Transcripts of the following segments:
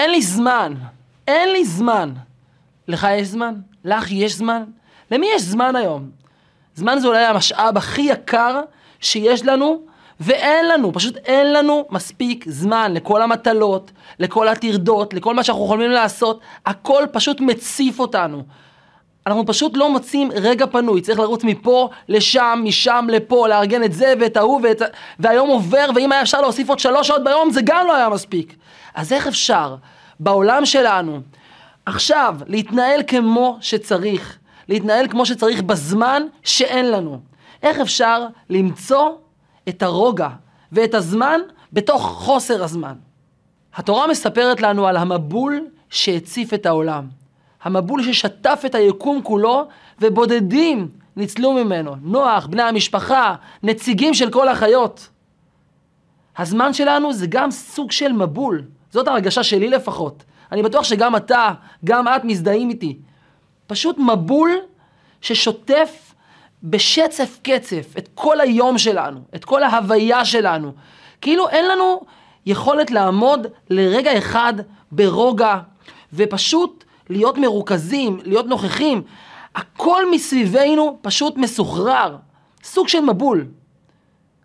אין לי זמן, אין לי זמן. לך יש זמן? לך יש זמן? למי יש זמן היום? זמן זה אולי המשאב הכי יקר שיש לנו, ואין לנו, פשוט אין לנו מספיק זמן לכל המטלות, לכל הטרדות, לכל מה שאנחנו יכולים לעשות, הכל פשוט מציף אותנו. אנחנו פשוט לא מוצאים רגע פנוי, צריך לרוץ מפה לשם, משם לפה, לארגן את זה ואת ההוא ואת... והיום עובר, ואם היה אפשר להוסיף עוד שלוש שעות ביום, זה גם לא היה מספיק. אז איך אפשר, בעולם שלנו, עכשיו, להתנהל כמו שצריך, להתנהל כמו שצריך בזמן שאין לנו? איך אפשר למצוא את הרוגע ואת הזמן בתוך חוסר הזמן? התורה מספרת לנו על המבול שהציף את העולם. המבול ששטף את היקום כולו, ובודדים ניצלו ממנו. נוח, בני המשפחה, נציגים של כל החיות. הזמן שלנו זה גם סוג של מבול. זאת הרגשה שלי לפחות. אני בטוח שגם אתה, גם את מזדהים איתי. פשוט מבול ששוטף בשצף קצף את כל היום שלנו, את כל ההוויה שלנו. כאילו אין לנו יכולת לעמוד לרגע אחד ברוגע, ופשוט להיות מרוכזים, להיות נוכחים. הכל מסביבנו פשוט מסוחרר, סוג של מבול.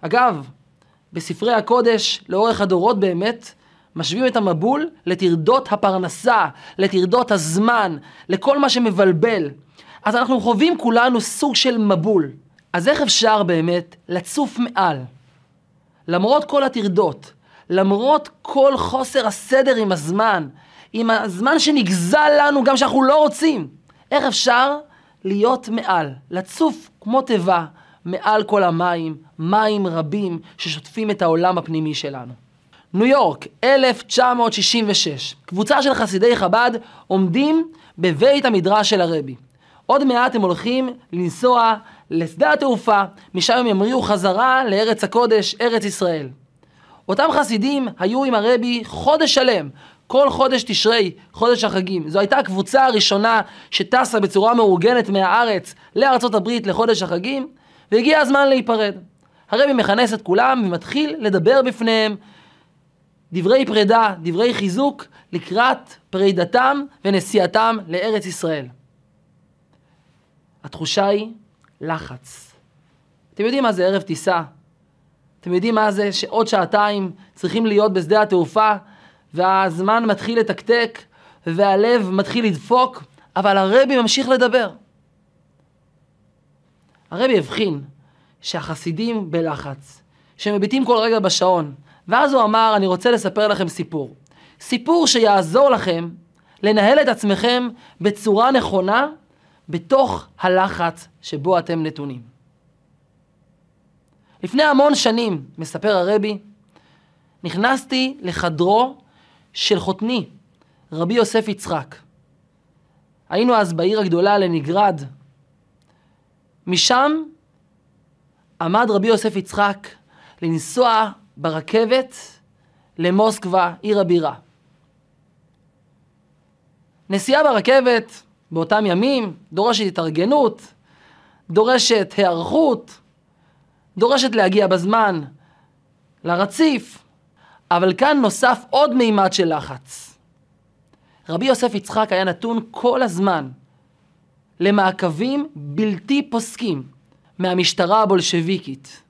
אגב, בספרי הקודש, לאורך הדורות באמת, משווים את המבול לטרדות הפרנסה, לטרדות הזמן, לכל מה שמבלבל. אז אנחנו חווים כולנו סוג של מבול. אז איך אפשר באמת לצוף מעל? למרות כל הטרדות, למרות כל חוסר הסדר עם הזמן, עם הזמן שנגזל לנו גם שאנחנו לא רוצים. איך אפשר להיות מעל, לצוף כמו תיבה, מעל כל המים, מים רבים ששוטפים את העולם הפנימי שלנו. ניו יורק, 1966. קבוצה של חסידי חב"ד עומדים בבית המדרש של הרבי. עוד מעט הם הולכים לנסוע לשדה התעופה, משם הם ימריאו חזרה לארץ הקודש, ארץ ישראל. אותם חסידים היו עם הרבי חודש שלם, כל חודש תשרי, חודש החגים. זו הייתה הקבוצה הראשונה שטסה בצורה מאורגנת מהארץ לארצות הברית לחודש החגים, והגיע הזמן להיפרד. הרבי מכנס את כולם ומתחיל לדבר בפניהם דברי פרידה, דברי חיזוק, לקראת פרידתם ונסיעתם לארץ ישראל. התחושה היא לחץ. אתם יודעים מה זה ערב טיסה? אתם יודעים מה זה שעוד שעתיים צריכים להיות בשדה התעופה והזמן מתחיל לתקתק והלב מתחיל לדפוק, אבל הרבי ממשיך לדבר. הרבי הבחין שהחסידים בלחץ, שמביטים כל רגע בשעון, ואז הוא אמר, אני רוצה לספר לכם סיפור. סיפור שיעזור לכם לנהל את עצמכם בצורה נכונה בתוך הלחץ שבו אתם נתונים. לפני המון שנים, מספר הרבי, נכנסתי לחדרו של חותני, רבי יוסף יצחק. היינו אז בעיר הגדולה לניגרד. משם עמד רבי יוסף יצחק לנסוע ברכבת למוסקבה, עיר הבירה. נסיעה ברכבת באותם ימים דורשת התארגנות, דורשת היערכות, דורשת להגיע בזמן לרציף, אבל כאן נוסף עוד מימד של לחץ. רבי יוסף יצחק היה נתון כל הזמן למעקבים בלתי פוסקים מהמשטרה הבולשביקית.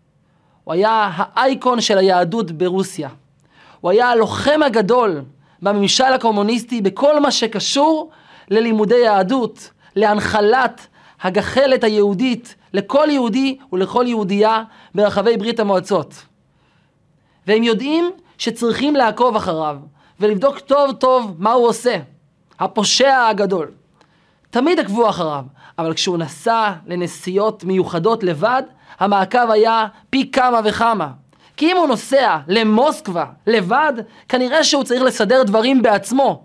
הוא היה האייקון של היהדות ברוסיה. הוא היה הלוחם הגדול בממשל הקומוניסטי בכל מה שקשור ללימודי יהדות, להנחלת הגחלת היהודית לכל יהודי ולכל יהודייה ברחבי ברית המועצות. והם יודעים שצריכים לעקוב אחריו ולבדוק טוב טוב מה הוא עושה. הפושע הגדול. תמיד עקבו אחריו, אבל כשהוא נסע לנסיעות מיוחדות לבד, המעקב היה פי כמה וכמה. כי אם הוא נוסע למוסקבה לבד, כנראה שהוא צריך לסדר דברים בעצמו.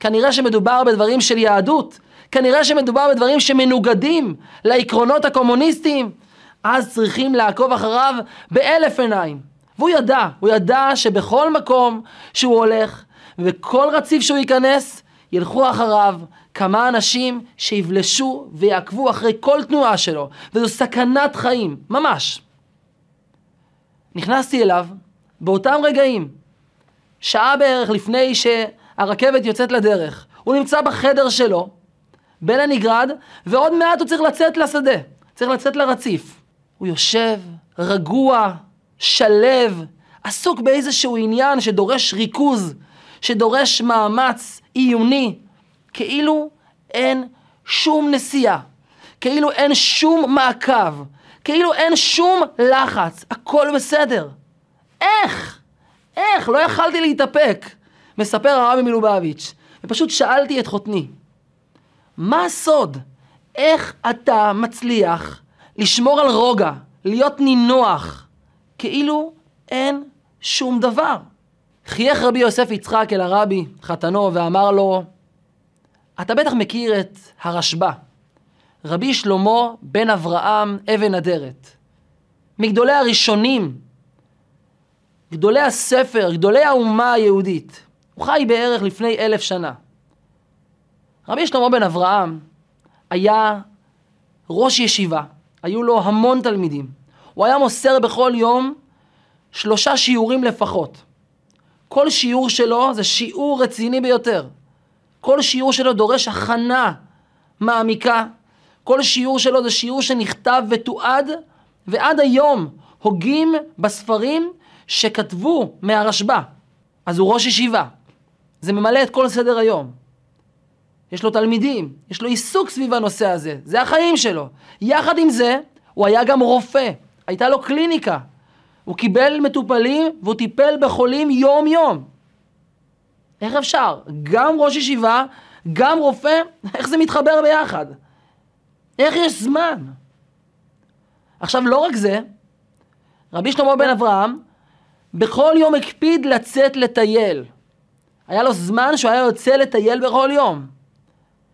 כנראה שמדובר בדברים של יהדות. כנראה שמדובר בדברים שמנוגדים לעקרונות הקומוניסטיים. אז צריכים לעקוב אחריו באלף עיניים. והוא ידע, הוא ידע שבכל מקום שהוא הולך, ובכל רציף שהוא ייכנס, ילכו אחריו כמה אנשים שיבלשו ויעקבו אחרי כל תנועה שלו, וזו סכנת חיים, ממש. נכנסתי אליו באותם רגעים, שעה בערך לפני הרכבת יוצאת לדרך. הוא נמצא בחדר שלו, בלנינגרד, ועוד מעט הוא צריך לצאת לשדה. צריך לצאת לרציף. הוא יושב, רגוע, שלב, עסוק באיזשהו עניין שדורש ריכוז, שדורש מאמץ עיוני, כאילו אין שום נסיעה, כאילו אין שום מעקב, כאילו אין שום לחץ, הכל בסדר. איך? איך? לא יכלתי להתאפק, מספר הרבי מלובביץ', ופשוט שאלתי את חותני, מה הסוד? איך אתה מצליח לשמור על רוגע, להיות נינוח, כאילו אין שום דבר? חייך רבי יוסף יצחק אל הרבי, חתנו, ואמר לו, אתה בטח מכיר את הרשב"א, רבי שלמה בן אברהם אבן אדרת, מגדולי הראשונים, גדולי הספר, גדולי האומה היהודית. הוא חי בערך לפני אלף שנה. רבי שלמה בן אברהם היה ראש ישיבה, היו לו המון תלמידים. הוא היה מוסר בכל יום שלושה שיעורים לפחות. כל שיעור שלו זה שיעור רציני ביותר. כל שיעור שלו דורש הכנה מעמיקה. כל שיעור שלו זה שיעור שנכתב ותועד, ועד היום הוגים בספרים שכתבו מהרשב"א. אז הוא ראש ישיבה. זה ממלא את כל סדר היום. יש לו תלמידים, יש לו עיסוק סביב הנושא הזה, זה החיים שלו. יחד עם זה, הוא היה גם רופא, הייתה לו קליניקה. הוא קיבל מטופלים והוא טיפל בחולים יום-יום. איך אפשר? גם ראש ישיבה, גם רופא, איך זה מתחבר ביחד? איך יש זמן? עכשיו, לא רק זה, רבי שלמה בן אברהם, בכל יום הקפיד לצאת לטייל. היה לו זמן שהוא היה יוצא לטייל בכל יום.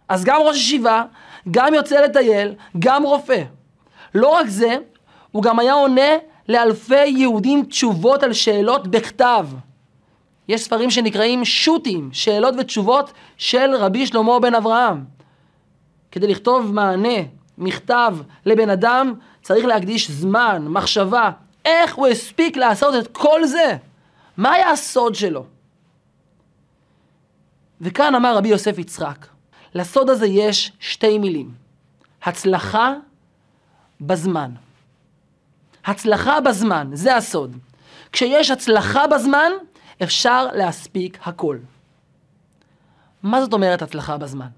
אז גם ראש ישיבה, גם יוצא לטייל, גם רופא. לא רק זה, הוא גם היה עונה לאלפי יהודים תשובות על שאלות בכתב. יש ספרים שנקראים שו"תים, שאלות ותשובות של רבי שלמה בן אברהם. כדי לכתוב מענה, מכתב לבן אדם, צריך להקדיש זמן, מחשבה. איך הוא הספיק לעשות את כל זה? מה היה הסוד שלו? וכאן אמר רבי יוסף יצחק, לסוד הזה יש שתי מילים. הצלחה בזמן. הצלחה בזמן, זה הסוד. כשיש הצלחה בזמן, אפשר להספיק הכל. מה זאת אומרת הצלחה בזמן?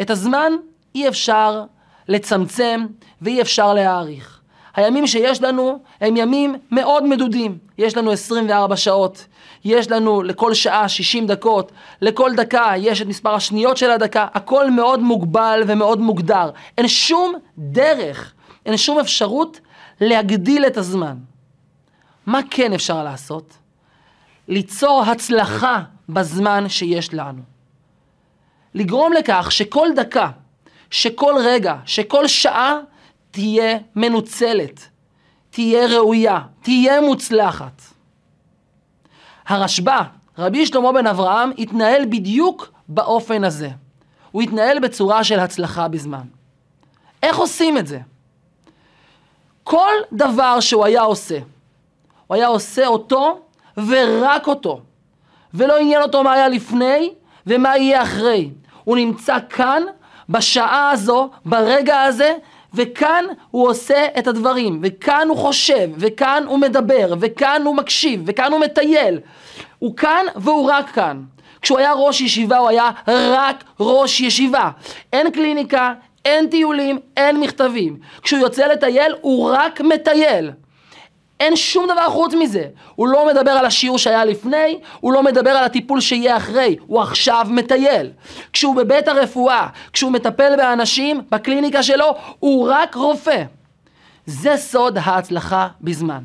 את הזמן אי אפשר לצמצם ואי אפשר להעריך. הימים שיש לנו הם ימים מאוד מדודים. יש לנו 24 שעות, יש לנו לכל שעה 60 דקות, לכל דקה יש את מספר השניות של הדקה, הכל מאוד מוגבל ומאוד מוגדר. אין שום דרך, אין שום אפשרות להגדיל את הזמן. מה כן אפשר לעשות? ליצור הצלחה בזמן שיש לנו. לגרום לכך שכל דקה, שכל רגע, שכל שעה תהיה מנוצלת, תהיה ראויה, תהיה מוצלחת. הרשב"א, רבי שלמה בן אברהם, התנהל בדיוק באופן הזה. הוא התנהל בצורה של הצלחה בזמן. איך עושים את זה? כל דבר שהוא היה עושה, הוא היה עושה אותו ורק אותו. ולא עניין אותו מה היה לפני ומה יהיה אחרי. הוא נמצא כאן, בשעה הזו, ברגע הזה, וכאן הוא עושה את הדברים, וכאן הוא חושב, וכאן הוא מדבר, וכאן הוא מקשיב, וכאן הוא מטייל. הוא כאן והוא רק כאן. כשהוא היה ראש ישיבה הוא היה רק ראש ישיבה. אין קליניקה, אין טיולים, אין מכתבים. כשהוא יוצא לטייל הוא רק מטייל. אין שום דבר חוץ מזה. הוא לא מדבר על השיעור שהיה לפני, הוא לא מדבר על הטיפול שיהיה אחרי, הוא עכשיו מטייל. כשהוא בבית הרפואה, כשהוא מטפל באנשים, בקליניקה שלו, הוא רק רופא. זה סוד ההצלחה בזמן.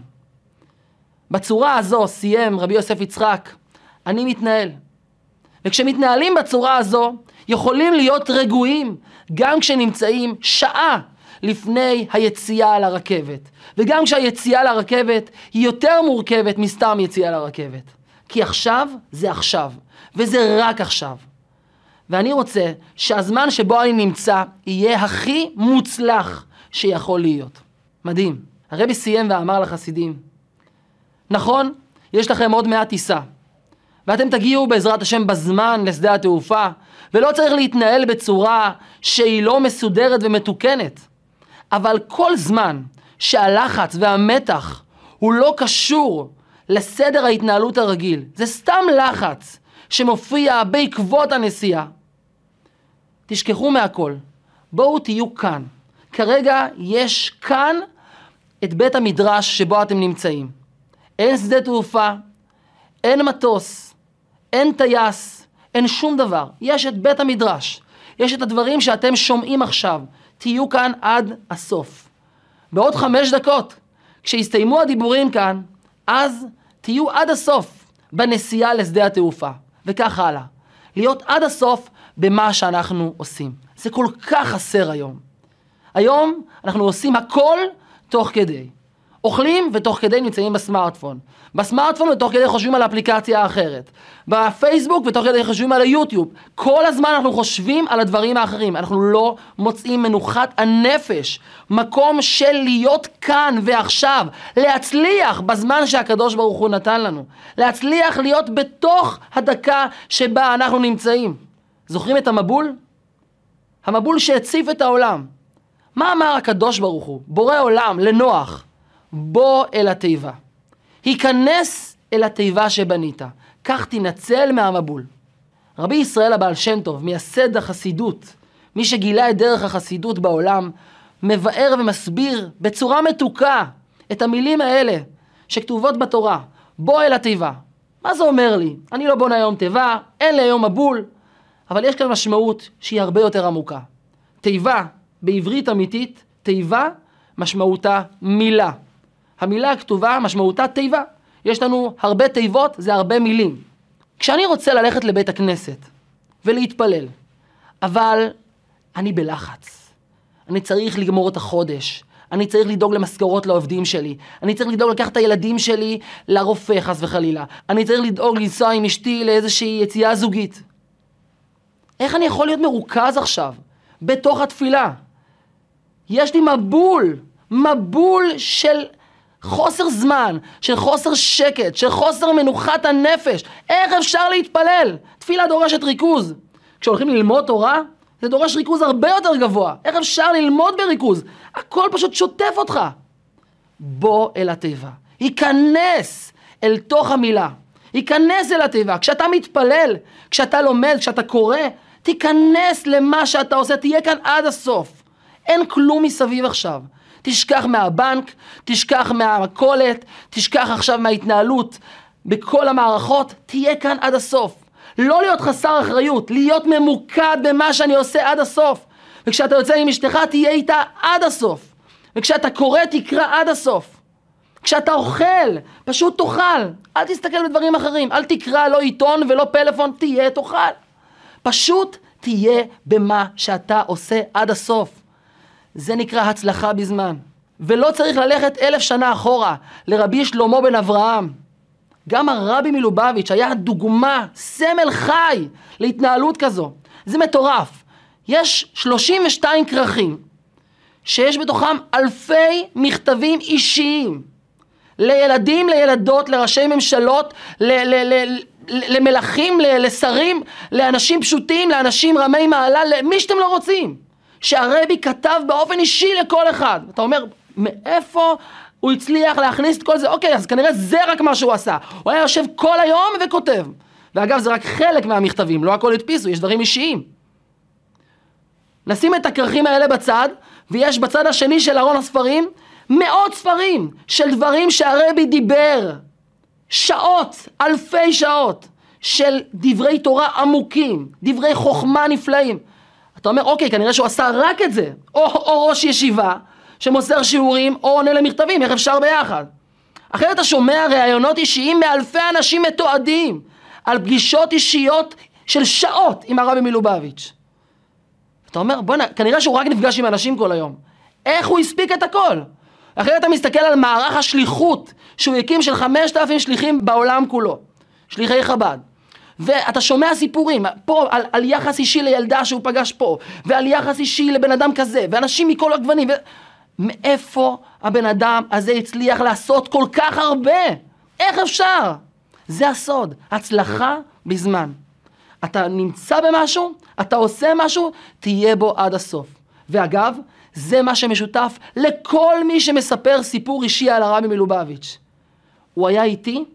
בצורה הזו סיים רבי יוסף יצחק, אני מתנהל. וכשמתנהלים בצורה הזו, יכולים להיות רגועים גם כשנמצאים שעה לפני היציאה לרכבת. וגם כשהיציאה לרכבת היא יותר מורכבת מסתם יציאה לרכבת. כי עכשיו זה עכשיו, וזה רק עכשיו. ואני רוצה שהזמן שבו אני נמצא יהיה הכי מוצלח שיכול להיות. מדהים. הרבי סיים ואמר לחסידים, נכון, יש לכם עוד מעט טיסה, ואתם תגיעו בעזרת השם בזמן לשדה התעופה, ולא צריך להתנהל בצורה שהיא לא מסודרת ומתוקנת. אבל כל זמן שהלחץ והמתח הוא לא קשור לסדר ההתנהלות הרגיל, זה סתם לחץ שמופיע בעקבות הנסיעה. תשכחו מהכל, בואו תהיו כאן. כרגע יש כאן את בית המדרש שבו אתם נמצאים. אין שדה תעופה, אין מטוס, אין טייס, אין שום דבר. יש את בית המדרש. יש את הדברים שאתם שומעים עכשיו. תהיו כאן עד הסוף. בעוד חמש דקות, כשיסתיימו הדיבורים כאן, אז תהיו עד הסוף בנסיעה לשדה התעופה, וכך הלאה. להיות עד הסוף במה שאנחנו עושים. זה כל כך חסר היום. היום אנחנו עושים הכל תוך כדי. אוכלים ותוך כדי נמצאים בסמארטפון. בסמארטפון ותוך כדי חושבים על אפליקציה אחרת. בפייסבוק ותוך כדי חושבים על היוטיוב. כל הזמן אנחנו חושבים על הדברים האחרים. אנחנו לא מוצאים מנוחת הנפש. מקום של להיות כאן ועכשיו. להצליח בזמן שהקדוש ברוך הוא נתן לנו. להצליח להיות בתוך הדקה שבה אנחנו נמצאים. זוכרים את המבול? המבול שהציף את העולם. מה אמר הקדוש ברוך הוא, בורא עולם, לנוח? בוא אל התיבה. היכנס אל התיבה שבנית, כך תנצל מהמבול. רבי ישראל הבעל שם טוב, מייסד החסידות, מי שגילה את דרך החסידות בעולם, מבאר ומסביר בצורה מתוקה את המילים האלה שכתובות בתורה, בוא אל התיבה. מה זה אומר לי? אני לא בונה היום תיבה, אין לי היום מבול, אבל יש כאן משמעות שהיא הרבה יותר עמוקה. תיבה, בעברית אמיתית, תיבה משמעותה מילה. המילה הכתובה משמעותה תיבה. יש לנו הרבה תיבות, זה הרבה מילים. כשאני רוצה ללכת לבית הכנסת ולהתפלל, אבל אני בלחץ, אני צריך לגמור את החודש, אני צריך לדאוג למשכורות לעובדים שלי, אני צריך לדאוג לקחת את הילדים שלי לרופא חס וחלילה, אני צריך לדאוג לנסוע עם אשתי לאיזושהי יציאה זוגית. איך אני יכול להיות מרוכז עכשיו, בתוך התפילה? יש לי מבול, מבול של חוסר זמן, של חוסר שקט, של חוסר מנוחת הנפש. איך אפשר להתפלל? תפילה דורשת ריכוז. כשהולכים ללמוד תורה, זה דורש ריכוז הרבה יותר גבוה. איך אפשר ללמוד בריכוז? הכל פשוט שוטף אותך. בוא אל התיבה. היכנס אל תוך המילה. היכנס אל התיבה. כשאתה מתפלל, כשאתה לומד, כשאתה קורא, תיכנס למה שאתה עושה, תהיה כאן עד הסוף. אין כלום מסביב עכשיו. תשכח מהבנק, תשכח מהמכולת, תשכח עכשיו מההתנהלות בכל המערכות, תהיה כאן עד הסוף. לא להיות חסר אחריות, להיות ממוקד במה שאני עושה עד הסוף. וכשאתה יוצא עם אשתך, תהיה איתה עד הסוף. וכשאתה קורא, תקרא עד הסוף. כשאתה אוכל, פשוט תאכל. אל תסתכל בדברים אחרים. אל תקרא לא עיתון ולא פלאפון, תהיה תאכל. פשוט תהיה במה שאתה עושה עד הסוף. זה נקרא הצלחה בזמן. ולא צריך ללכת אלף שנה אחורה לרבי שלמה בן אברהם. גם הרבי מלובביץ' היה דוגמה, סמל חי להתנהלות כזו. זה מטורף. יש 32 כרכים שיש בתוכם אלפי מכתבים אישיים לילדים, לילדות, לראשי ממשלות, ל- ל- ל- למלכים, לשרים, לאנשים פשוטים, לאנשים רמי מעלה, למי שאתם לא רוצים. שהרבי כתב באופן אישי לכל אחד. אתה אומר, מאיפה הוא הצליח להכניס את כל זה? אוקיי, אז כנראה זה רק מה שהוא עשה. הוא היה יושב כל היום וכותב. ואגב, זה רק חלק מהמכתבים, לא הכל הדפיסו, יש דברים אישיים. נשים את הכרכים האלה בצד, ויש בצד השני של ארון הספרים מאות ספרים של דברים שהרבי דיבר. שעות, אלפי שעות, של דברי תורה עמוקים, דברי חוכמה נפלאים. אתה אומר, אוקיי, כנראה שהוא עשה רק את זה. או, או ראש ישיבה שמוסר שיעורים, או עונה למכתבים, איך אפשר ביחד? אחרת אתה שומע ראיונות אישיים מאלפי אנשים מתועדים על פגישות אישיות של שעות עם הרבי מלובביץ'. אתה אומר, בוא'נה, כנראה שהוא רק נפגש עם אנשים כל היום. איך הוא הספיק את הכל? אחרת אתה מסתכל על מערך השליחות שהוא הקים של חמשת אלפים שליחים בעולם כולו. שליחי חב"ד. ואתה שומע סיפורים, פה על, על יחס אישי לילדה שהוא פגש פה, ועל יחס אישי לבן אדם כזה, ואנשים מכל הגוונים, ו... מאיפה הבן אדם הזה הצליח לעשות כל כך הרבה? איך אפשר? זה הסוד, הצלחה בזמן. אתה נמצא במשהו, אתה עושה משהו, תהיה בו עד הסוף. ואגב, זה מה שמשותף לכל מי שמספר סיפור אישי על הרבי מלובביץ'. הוא היה איתי,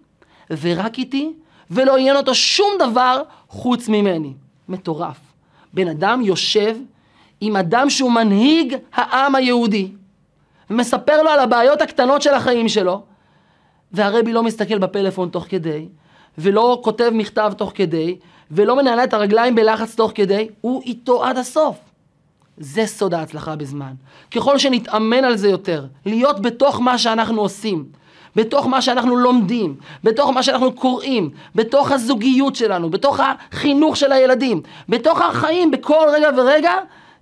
ורק איתי, ולא עניין אותו שום דבר חוץ ממני. מטורף. בן אדם יושב עם אדם שהוא מנהיג העם היהודי, ומספר לו על הבעיות הקטנות של החיים שלו, והרבי לא מסתכל בפלאפון תוך כדי, ולא כותב מכתב תוך כדי, ולא מנהל את הרגליים בלחץ תוך כדי, הוא איתו עד הסוף. זה סוד ההצלחה בזמן. ככל שנתאמן על זה יותר, להיות בתוך מה שאנחנו עושים, בתוך מה שאנחנו לומדים, בתוך מה שאנחנו קוראים, בתוך הזוגיות שלנו, בתוך החינוך של הילדים, בתוך החיים בכל רגע ורגע,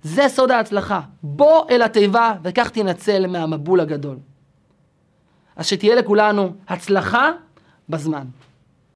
זה סוד ההצלחה. בוא אל התיבה וכך תנצל מהמבול הגדול. אז שתהיה לכולנו הצלחה בזמן.